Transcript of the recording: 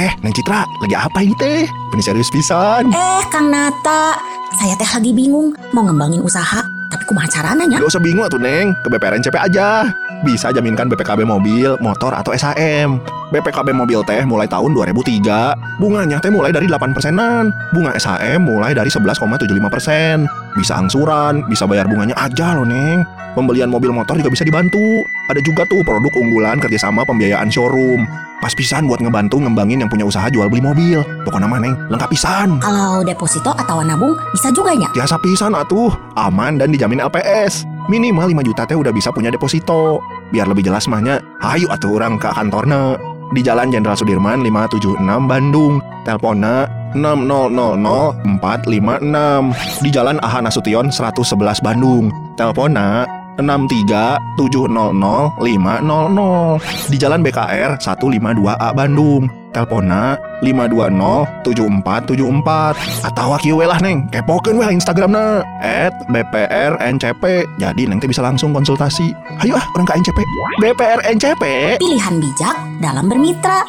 Eh, Neng Citra, lagi apa ini teh? Ini serius pisan. Eh, Kang Nata, saya teh lagi bingung mau ngembangin usaha, tapi kumaha caranya nya? Gak usah bingung tuh Neng, ke BPRNCP aja. Bisa jaminkan BPKB mobil, motor, atau SHM. BPKB mobil teh mulai tahun 2003. Bunganya teh mulai dari 8 persenan. Bunga SHM mulai dari 11,75 persen. Bisa angsuran, bisa bayar bunganya aja loh Neng. Pembelian mobil motor juga bisa dibantu. Ada juga tuh produk unggulan kerjasama pembiayaan showroom. Pas pisan buat ngebantu ngembangin yang punya usaha jual beli mobil. Pokoknya mah Neng, lengkap pisan. Kalau deposito atau nabung bisa juga nya? Biasa pisan atuh, aman dan dijamin LPS. Minimal 5 juta teh udah bisa punya deposito. Biar lebih jelas mahnya, hayu atuh orang ke kantornya. Di Jalan Jenderal Sudirman 576 Bandung. Teleponnya 6000456. Di Jalan Aha Nasution 111 Bandung. Teleponnya 637000500 di Jalan BKR 152A Bandung. Teleponnya 5207474 atau kieu we lah neng. Kepokeun we Instagramna at BPRNCP jadi neng bisa langsung konsultasi. Ayo ah orang ke NCP BPRNCP Pilihan bijak dalam bermitra.